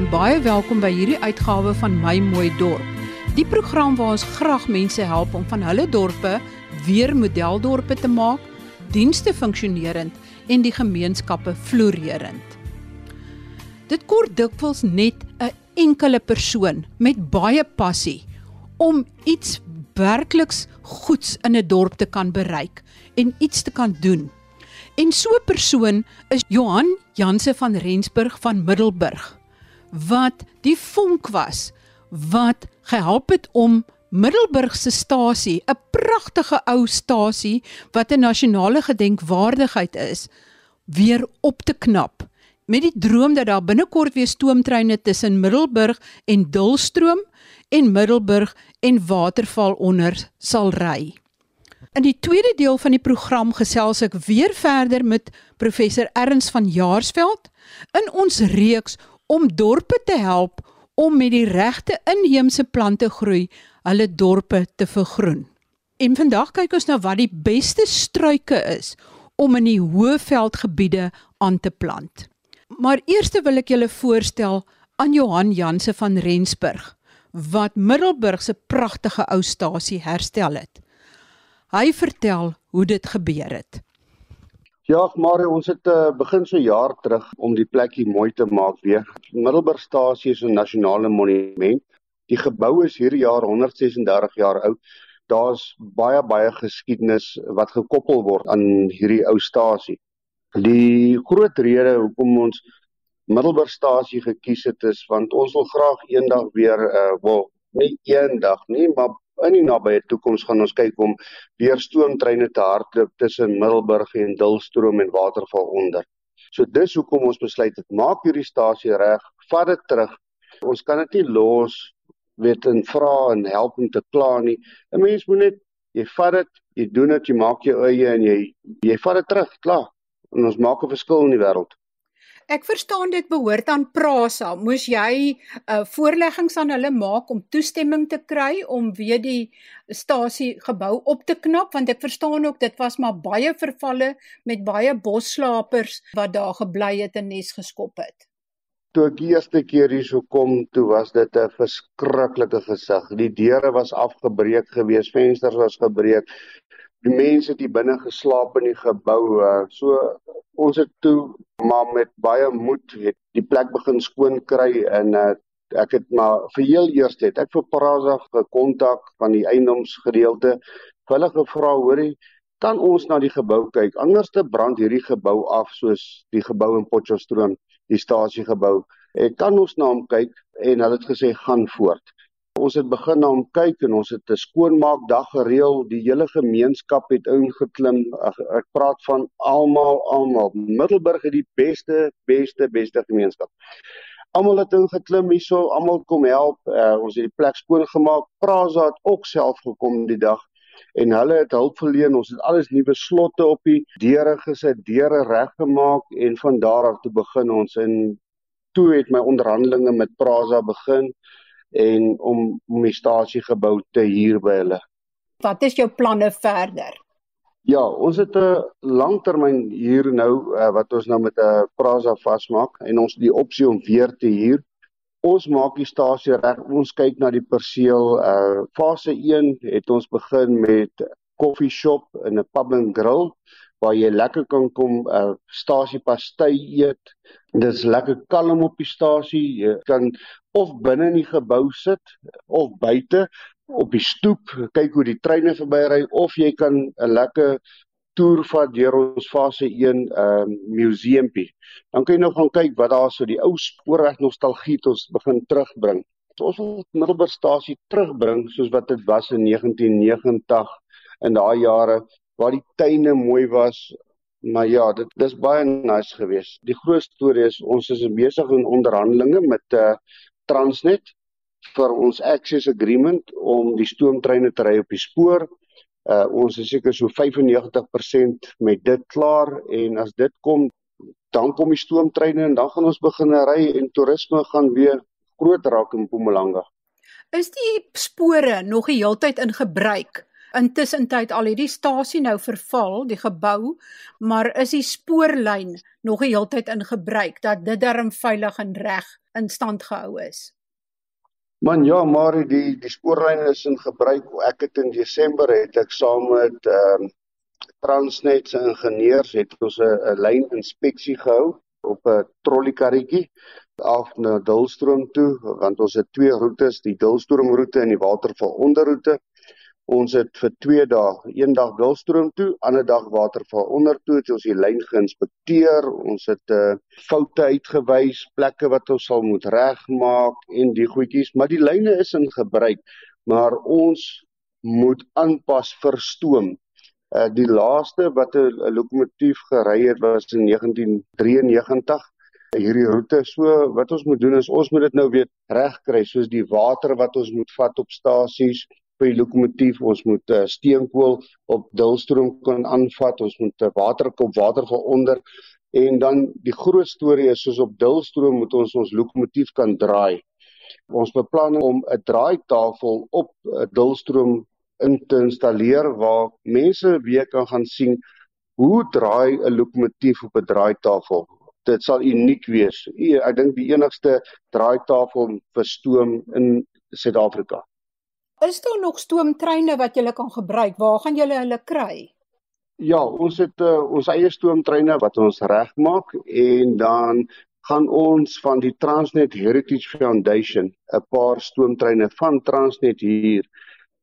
En baie welkom by hierdie uitgawe van My Mooi Dorp. Die program waar ons graag mense help om van hulle dorpe weer modeldorpe te maak, dienste funksionerend en die gemeenskappe floreerend. Dit kort dikwels net 'n enkele persoon met baie passie om iets werkliks goeds in 'n dorp te kan bereik en iets te kan doen. En so 'n persoon is Johan Janse van Rensburg van Middelburg wat die vonk was wat gehelp het om Middelburg se stasie, 'n pragtige ou stasie wat 'n nasionale gedenkwaardigheid is, weer op te knap met die droom dat daar binnekort weer stoomtreine tussen Middelburg en Dullstroom en Middelburg en Waterval onder sal ry. In die tweede deel van die program gesels ek weer verder met professor Erns van Jaarsveld in ons reeks om dorpe te help om met die regte inheemse plante groei hulle dorpe te vergroen. En vandag kyk ons na wat die beste struike is om in die Hoëveldgebiede aan te plant. Maar eers wil ek julle voorstel aan Johan Janse van Rensburg wat Middelburg se pragtige ou stasie herstel het. Hy vertel hoe dit gebeur het. Ja, maar ons het uh, begin so jaar terug om die plekkie mooi te maak weer. Middelburgstasie is 'n nasionale monument. Die gebou is hierdie jaar 136 jaar oud. Daar's baie baie geskiedenis wat gekoppel word aan hierdie ou stasie. Die groot rede hoekom ons Middelburgstasie gekies het is want ons wil graag eendag weer uh wel nie eendag nie, maar in die nabye toekoms gaan ons kyk om weer stoomtreine te hardloop tussen Middelburg en Dullstroom en Waterval onder. So dis hoekom ons besluit het maak hierdie stasie reg, vat dit terug. Ons kan dit nie los weet en vra en help om te kla nie. 'n Mens moet net jy vat dit, jy doen dit, jy maak jou eie en jy jy vat dit terug, klaar. En ons maak 'n verskil in die wêreld. Ek verstaan dit behoort aan Prasa. Moes jy uh, voorleggings aan hulle maak om toestemming te kry om weer die stasie gebou op te knap want ek verstaan ook dit was maar baie vervalle met baie bosslapers wat daar gebly het en nes geskop het. Toe ek die eerste keer hier so kom, toe was dit 'n verskriklike gesig. Die deure was afgebreek gewees, vensters was gebreek. Die mense het hier binne geslaap in die gebou. Uh, so ons het toe maar met baie moed het die plek begin skoon kry en uh, ek het maar vir heel eers het ek vir Praza gekontak van die eiendomsgedeelte hulle gevra hoorie kan ons na die gebou kyk? Anders te brand hierdie gebou af soos die gebou in Potchefstroom die stasie gebou ek kan ons na hom kyk. En hulle het gesê gaan voort Ons het begin na hom kyk en ons het 'n skoonmaak dag gereël. Die hele gemeenskap het ingeklim. Ek, ek praat van almal, almal. Middelburg het die beste, beste, beste gemeenskap. Almal het ingeklim hierso, almal kom help. Uh, ons het die plek skoon gemaak. Praza het ook self gekom die dag en hulle het hulp verleen. Ons het alles nuwe slotte op die deure gesit, deure reggemaak en van daar af toe begin ons en toe het my onderhandelinge met Praza begin en om om die stasie gebou te huur by hulle. Wat is jou planne verder? Ja, ons het 'n langtermyn huur nou uh, wat ons nou met 'n uh, Prasa vasmaak en ons die opsie om weer te huur. Ons maak die stasie reg. Ons kyk na die perseel. Uh fase 1 het ons begin met koffie shop en 'n pub and grill waar jy lekker kan kom uh stasie pasty eet. Dis lekker kalm op die stasie. Jy kan of binne in die gebou sit of buite op die stoep kyk hoe die treine verbyry of jy kan 'n lekker toer vat deur ons fase 1 ehm uh, museumpie. Dan kan jy nou gaan kyk wat daar so die ou spoorweg nostalgie tot ons begin terugbring. Ons wil Middelburgstasie terugbring soos wat dit was in 1990 in daai jare waar die tuine mooi was. Maar ja, dit dis baie nice geweest. Die groot storie is ons is besig in onderhandelinge met uh, Transnet vir ons access agreement om die stoomtreine te ry op die spoor. Uh ons is seker so 95% met dit klaar en as dit kom dan kom die stoomtreine en dan gaan ons begin ry en toerisme gaan weer groot raak in Mpumalanga. Is die spore nog die heeltyd in gebruik? Intussen tyd al hierdie stasie nou verval, die gebou, maar is die spoorlyn nog die heeltyd in gebruik dat dit darm veilig en reg in stand gehou is. Man ja, maar die die spoorlyn is in gebruik. Ek het in Desember het ek saam met ehm um, Transnet se ingenieurs het ons 'n lyn inspeksie gehou op 'n trolleykarretjie af na Dulstroom toe want ons het twee roetes, die Dulstroom roete en die Waterval onderroete. Ons het vir 2 dae, een dag Dulstroom toe, ander dag Waterval onder toe, het ons die lyn geïnspekteer. Ons het uh, foute uitgewys, plekke wat ons sal moet regmaak en die goedjies, maar die lyne is in gebruik, maar ons moet aanpas vir stoom. Uh, die laaste wat 'n lokomotief gery het was in 1993 hierdie roete so wat ons moet doen is ons moet dit nou weer regkry soos die water wat ons moet vat op stasies vir die lokomotief, ons moet uh, steenkool op dulstroom kan aanvat, ons moet uh, water van onder en dan die groot storie is soos op dulstroom moet ons ons lokomotief kan draai. Ons beplan om 'n draaitafel op 'n uh, dulstroom in te installeer waar mense weer kan gaan sien hoe draai 'n lokomotief op 'n draaitafel. Dit sal uniek wees. Ek dink die enigste draaitafel vir stoom in Suid-Afrika. Is daar nog stoomtreine wat jy kan gebruik? Waar gaan jy hulle kry? Ja, ons het uh, ons eie stoomtreine wat ons regmaak en dan gaan ons van die Transnet Heritage Foundation 'n paar stoomtreine van Transnet hier.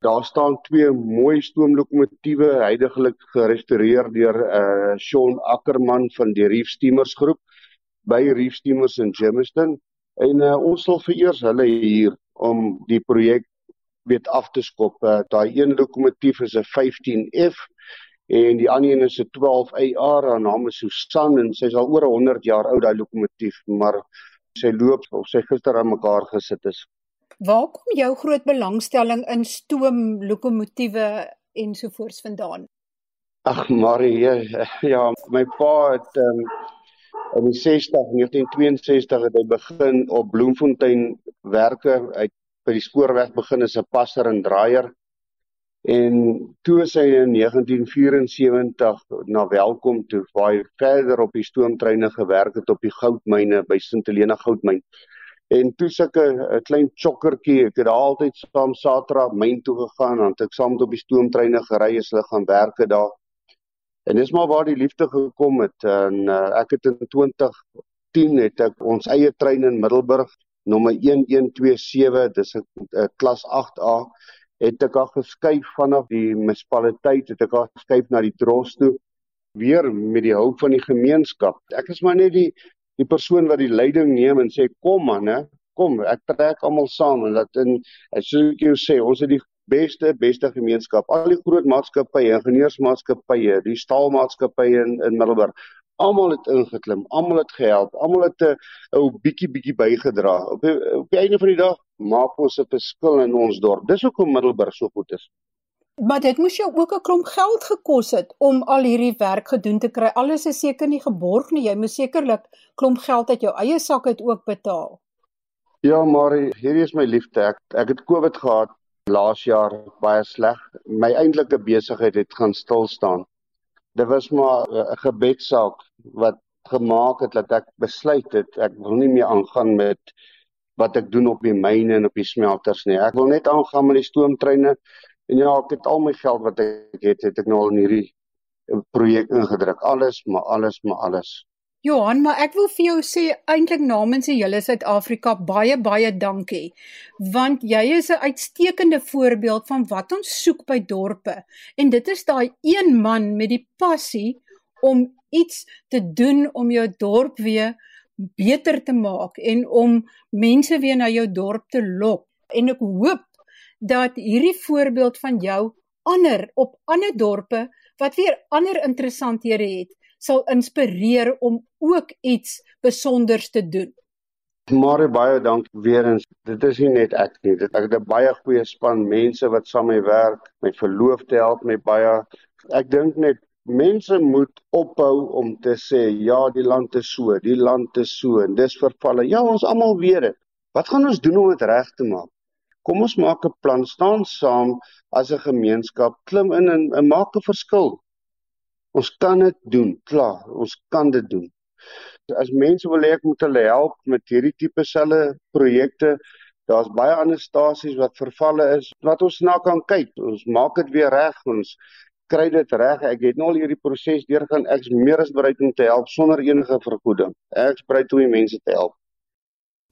Daar staan twee mooi stoomlokomotiewe heidaglik gerestoreer deur uh Shaun Ackerman van die Reef Steamers groep by Reef Steamers in Germiston en uh, ons sal vereers hulle hier om die projek weet af te skop. Uh, Daai een lokomotief is 'n 15F en die ander een is 'n 12AR. Haar naam is Susan en sy's al oor 100 jaar oud daai lokomotief, maar sy loop of sy gister aan mekaar gesit is. Waar kom jou groot belangstelling in stoom lokomotiewe ensovoorts vandaan? Ag Marie, ja, my pa het um, in die 60 1962 het hy begin op Bloemfontein werke. Hy by die spoorweg begin as 'n passer en draaier en toe sy in 1974 na Welkom toe waar hy verder op die stoomtreine gewerk het op die goudmyne by Sint Helena goudmyn. En toe sulke 'n klein chokkertjie, ek het altyd saam Saterdag myn toe gegaan want ek saam met op die stoomtreine gery as hulle gaan werke daar. En dis maar waar die liefde gekom het en uh, ek het in 2010 het ek ons eie trein in Middelburg nommer 1127 dis 'n klas 8A het ek al geskuif vanaf die munisipaliteit het ek al geskuif na die dros toe weer met die hulp van die gemeenskap. Ek is maar net die die persoon wat die leiding neem en sê kom man hè kom ek trek almal saam en dat in as ek jou sê ons het die beste beste gemeenskap. Al die groot maatskappye ingenieursmaatskappye die staalmaatskappye in in Middelburg almal het ingeklim, almal het gehelp, almal het 'n ou bietjie bietjie bygedra. Op die, op die einde van die dag maak ons 'n verskil in ons dorp. Dis hoekom Middelburg so goed is. Maar dit moes jou ook 'n klomp geld gekos het om al hierdie werk gedoen te kry. Alles is seker nie geborg nie. Jy moes sekerlik klomp geld uit jou eie sak uit ook betaal. Ja, maar hierdie is my liefde. Ek ek het COVID gehad laas jaar baie sleg. My eintlike besigheid het gaan stil staan dit was maar 'n gebedsaak wat gemaak het dat ek besluit het ek wil nie meer aangaan met wat ek doen op die myne en op die smelters nie. Ek wil net aangaan met die stoomtreine en ja, ek het al my geld wat ek het, het ek nou al in hierdie projek ingedruk. Alles, maar alles, maar alles. Johan, maar ek wil vir jou sê eintlik namens die hele Suid-Afrika baie baie dankie. Want jy is 'n uitstekende voorbeeld van wat ons soek by dorpe. En dit is daai een man met die passie om iets te doen om jou dorp weer beter te maak en om mense weer na jou dorp te lok. En ek hoop dat hierdie voorbeeld van jou ander op ander dorpe wat weer ander interessanthede het sal inspireer om ook iets spesonders te doen. Maar baie dankie weer eens. Dit is nie net ek nie. Dit ek het 'n baie goeie span mense wat saam met my werk. My verloofde help my baie. Ek dink net mense moet ophou om te sê ja, die land is so, die land is so en dis vervalle. Ja, ons almal weet dit. Wat gaan ons doen om dit reg te maak? Kom ons maak 'n plan, staan saam as 'n gemeenskap, klim in en, en maak 'n verskil. Ons kan dit doen, klaar, ons kan dit doen. As mense wil hê ek moet hulle help met hierdie tipe selle projekte, daar's baie ander stasies wat vervalle is wat ons na kan kyk. Ons maak dit weer reg. Ons kry dit reg. Ek het nou al hierdie proses deurgaan. Ek's meer as bereid om te help sonder enige vergoeding. Ek's bereid om die mense te help.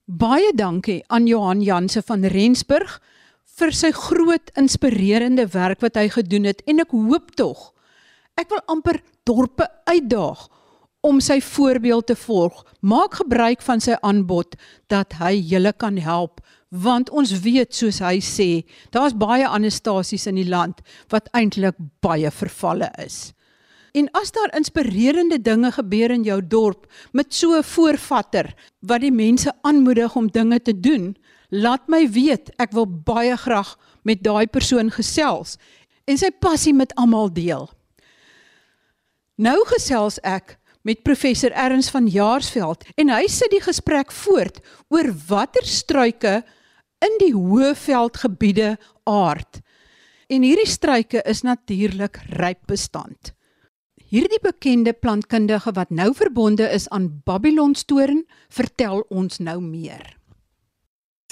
Baie dankie aan Johan Janse van Rensburg vir sy groot inspirerende werk wat hy gedoen het en ek hoop tog ek wil amper dorpe uitdaag om sy voorbeeld te volg. Maak gebruik van sy aanbod dat hy julle kan help want ons weet soos hy sê, daar's baie ander stasies in die land wat eintlik baie vervalle is. En as daar inspirerende dinge gebeur in jou dorp met so 'n voorvatter wat die mense aanmoedig om dinge te doen, laat my weet. Ek wil baie graag met daai persoon gesels en sy passie met almal deel. Nou gesels ek met professor Erns van Jaarsveld en hy sit die gesprek voort oor watter struike in die Hoëveldgebiede aard. En hierdie struike is natuurlik ryp bestand. Hierdie bekende plantkundige wat nou verbonde is aan Babylonstoren, vertel ons nou meer.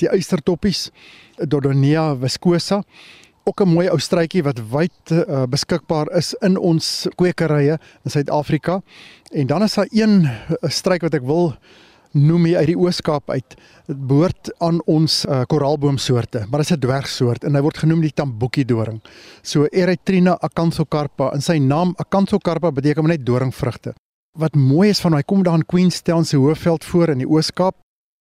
Die uistertoppies, Dodonea viscosa, ook 'n mooi ou struitjie wat wyd uh, beskikbaar is in ons kwekerye in Suid-Afrika. En dan is daar een eh, struik wat ek wil noem hier uit die Ooskaap uit. Dit behoort aan ons uh, koraalboomsoorte, maar dit is 'n dwergsoort en hy word genoem die tamboekie doring. So Erythrina acanthocarpa en sy naam acanthocarpa beteken net doringvrugte. Wat mooi is van hy kom daar in Queenstown se hoofveld voor in die Ooskaap.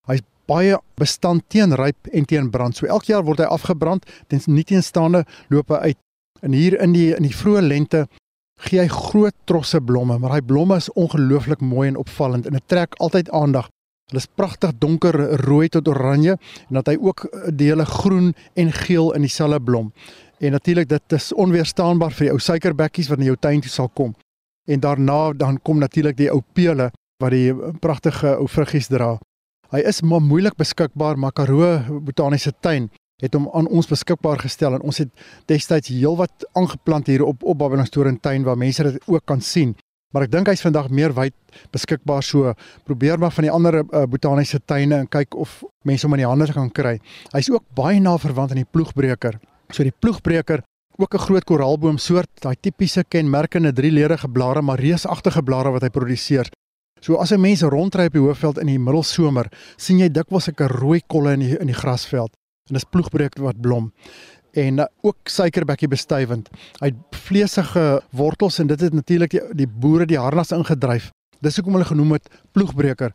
Hy's baie bestand teen ryp en teen brand. So elke jaar word hy afgebrand, ten nie teenstaande loop hy uit. En hier in die in die vroeë lente gee hy groot trosse blomme, maar hy blomme is ongelooflik mooi en opvallend en dit trek altyd aandag. Hulle is pragtig donker rooi tot oranje en dat hy ook dele groen en geel in dieselfde blom. En natuurlik dit is onweerstaanbaar vir die ou suikerbekkies wat in jou tuin toe sal kom. En daarna dan kom natuurlik die ou pele wat die pragtige ou vruggies dra. Hy is maar moeilik beskikbaar, maar Karoo Botaniese Tuin het hom aan ons beskikbaar gestel en ons het destyds heelwat aangeplant hier op op Babelstoren tuin waar mense dit ook kan sien. Maar ek dink hy's vandag meer wyd beskikbaar so. Probeer maar van die ander uh, botaniese tuine en kyk of mense hom in die hande kan kry. Hy's ook baie na verwant aan die ploegbreker. So die ploegbreker ook 'n groot koraalboom soort, daai tipiese kenmerkende drieledige blare maar reusagtige blare wat hy produseer. So as 'n mens rondry op die hoofveld in die middelsomer, sien jy dikwels 'n rooi kolle in die in die grasveld. En dis ploegbreker wat blom en uh, ook suikerbekkie bestuivend. Hy het vleesige wortels en dit het natuurlik die, die boere die harnas ingedryf. Dis hoekom hulle genoem het ploegbreker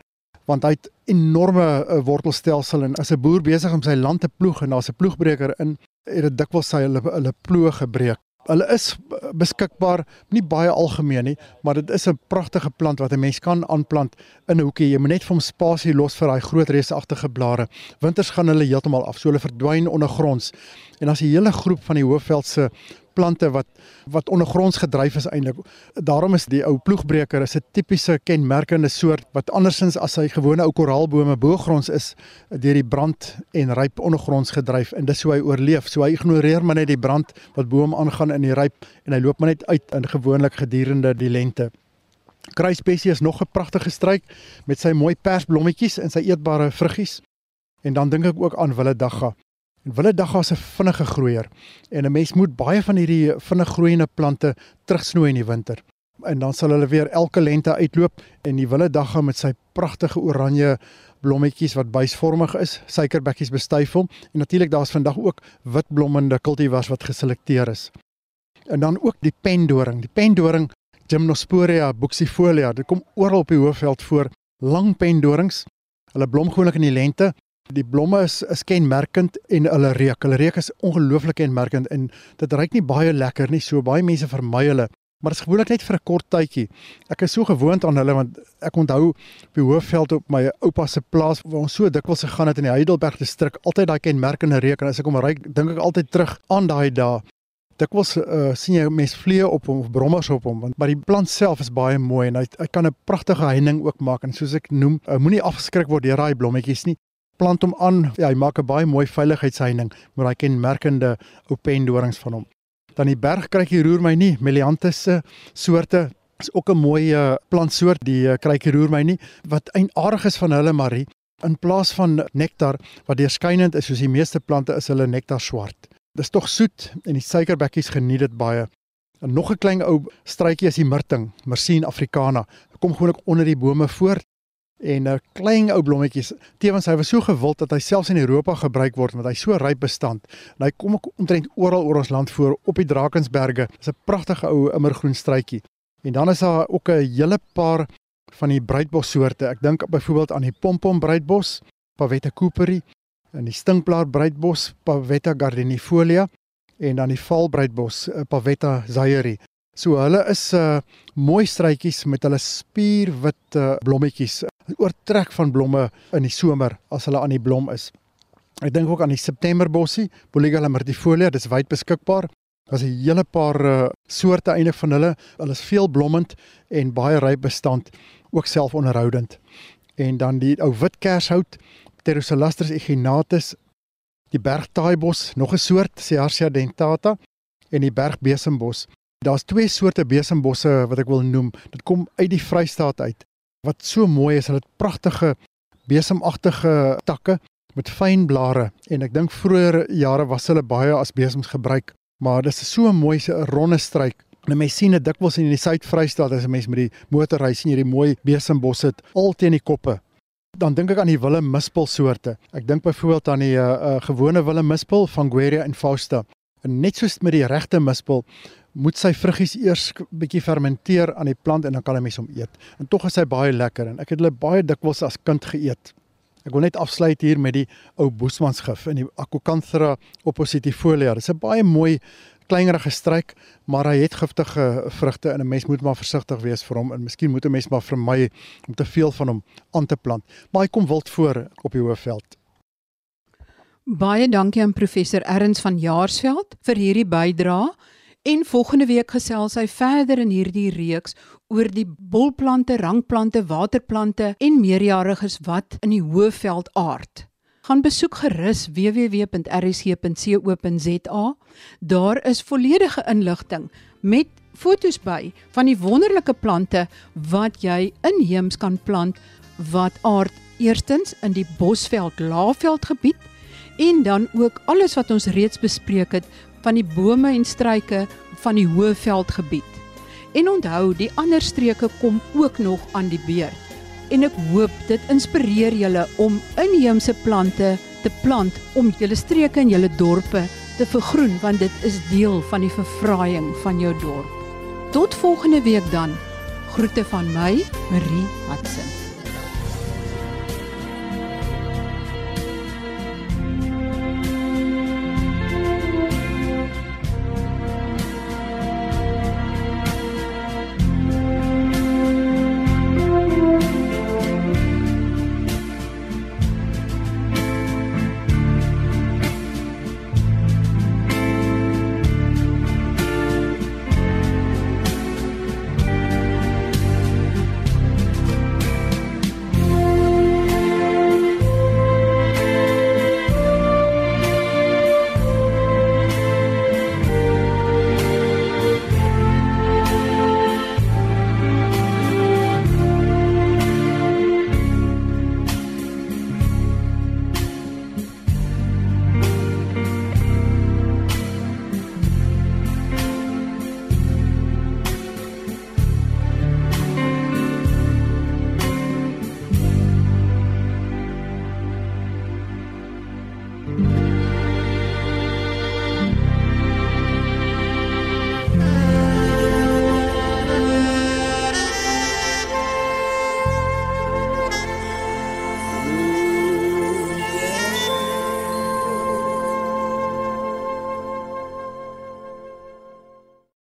want hy het enorme uh, wortelstelsel en as 'n boer besig om sy land te ploeg en daar's 'n ploegbreker in, het dit dikwels sy hulle hulle ploeg gebreek. Hulle is beskikbaar, nie baie algemeen nie, maar dit is 'n pragtige plant wat 'n mens kan aanplant in 'n hoekie. Jy moet net vir hom spasie los vir daai groot reusagtige blare. Winters gaan hulle heeltemal af, so hulle verdwyn ondergronds. En as 'n hele groep van die Hoëveldse plante wat wat ondergronds gedryf is eintlik. Daarom is die ou ploegbreker 'n tipiese kenmerkende soort wat andersins as hy gewone ou koraalbome bo-gronds is deur die brand en ryp ondergronds gedryf en dis hoe hy oorleef. So hy ignoreer maar net die brand wat bo hom aangaan in die ryp en hy loop maar net uit in gewoonlik gedurende die lente. Kruispesie is nog 'n pragtige struik met sy mooi persblommetjies en sy eetbare vruggies. En dan dink ek ook aan Willedagga. En Willedagga is 'n vinnige groeier en 'n mens moet baie van hierdie vinnig groeiende plante terugsnoei in die winter. En dan sal hulle weer elke lente uitloop en die Willedagga met sy pragtige oranje blommetjies wat buisvormig is, suikerbekkies bestuif hom en natuurlik daar's vandag ook witblommende kultivars wat geselekteer is. En dan ook die pendoring. Die pendoring Gymnosporia buxifolia, dit kom oral op die hoofveld voor, lang pendorings. Hulle blom gewoonlik in die lente Die blomme is is kenmerkend en hulle reuk. Hulle reuk is ongelooflik kenmerkend en dit ruik nie baie lekker nie. So baie mense vermy hulle, maar dit is gewoonlik net vir 'n kort tydjie. Ek is so gewoond aan hulle want ek onthou op die Hoofveld op my oupa se plaas waar ons so dikwels gegaan het in die Heidelberg distrik, altyd daai kenmerkende reuk en as ek hom ry, dink ek altyd terug aan daai dae. Dikwels uh, sien jy mense vliee op hom of brommers op hom, want maar die plant self is baie mooi en hy hy kan 'n pragtige heining ook maak en soos ek noem, uh, moenie afgeskrik word deur daai blommetjies nie plant hom aan. Ja, hy maak 'n baie mooi veiligheidsheining met daai kenmerkende ou pendorings van hom. Dan die bergkruikie roer my nie, Melianthus se soorte is ook 'n mooi uh, plantsoort die uh, krykie roer my nie wat eienaardig is van hulle Marie in plaas van nektar wat deurskynend is soos die meeste plante is hulle nektar swart. Dis tog soet en die suikerbekkies geniet dit baie. En nog 'n klein ou struitjie is die myrting, Myrcene africana. Kom gewoonlik onder die bome voor en uh, klein ou blommetjies. Tewens hy was so gewild dat hy selfs in Europa gebruik word want hy so ryp bestand. En hy kom ook omtrent oral oor ons land voor op die Drakensberge. Dis 'n pragtige ou immergroen struitjie. En dan is daar ook 'n hele paar van die bruidbos soorte. Ek dink byvoorbeeld aan die pompom bruidbos, Pavetta cooperi, en die stinkblaar bruidbos, Pavetta gardenifolia en dan die valbruidbos, eh, Pavetta zayeri. So hulle is uh mooi struitjies met hulle spierwit uh, blommetjies. Oortrek van blomme in die somer as hulle aan die blom is. Ek dink ook aan die Septemberbossie, Polygala myrtifolia, dis wyd beskikbaar. Daar's 'n hele paar uh, soorte eintlik van hulle. Hulle is veel blommend en baie ryp bestand, ook selfonderhoudend. En dan die ou wit kershout, Pterosalastris echinatus, die bergtaaibos, nog 'n soort, Ciarcia dentata en die bergbesembos. Daar's twee soorte besembosse wat ek wil noem. Dit kom uit die Vrystaat uit. Wat so mooi is, hulle het pragtige besemagtige takke met fyn blare en ek dink vroeër jare was hulle baie as besems gebruik maar dis so 'n mooi se ronde struik. En mens sien dit dikwels in die Suid-Vrystaat as 'n mens met die motorry sien hierdie mooi besembosse al teen die koppe. Dan dink ek aan die wille mispel soorte. Ek dink byvoorbeeld aan die uh, uh, gewone wille mispel van Gueria en Fausta. En net soos met die regte mispel moet sy vruggies eers bietjie fermenteer aan die plant en dan kan 'n mens hom eet. En tog is hy baie lekker en ek het hulle baie dikwels as kind geëet. Ek wil net afsluit hier met die ou boesmansgif in die Acocanthera oppositifolia. Dit is 'n baie mooi kleinerige struik, maar hy het giftige vrugte en 'n mens moet maar versigtig wees vir hom en miskien moet 'n mens maar vermy om te veel van hom aan te plant. Maar hy kom wild voor op die Hoëveld. Baie dankie aan professor Erns van Jaarsveld vir hierdie bydrae. En volgende week gesels hy verder in hierdie reeks oor die bolplante, rankplante, waterplante en meerjariges wat in die Hoëveld aard. Gaan besoek gerus www.rsg.co.za. Daar is volledige inligting met fotos by van die wonderlike plante wat jy inheems kan plant wat aard eerstens in die Bosveld Laagveld gebied en dan ook alles wat ons reeds bespreek het van die bome en struike van die Hoëveld gebied. En onthou, die ander streke kom ook nog aan die beurt. En ek hoop dit inspireer julle om inheemse plante te plant om julle streke en julle dorpe te vergroen want dit is deel van die verfraaiing van jou dorp. Tot volgende week dan. Groete van my, Marie Hudson.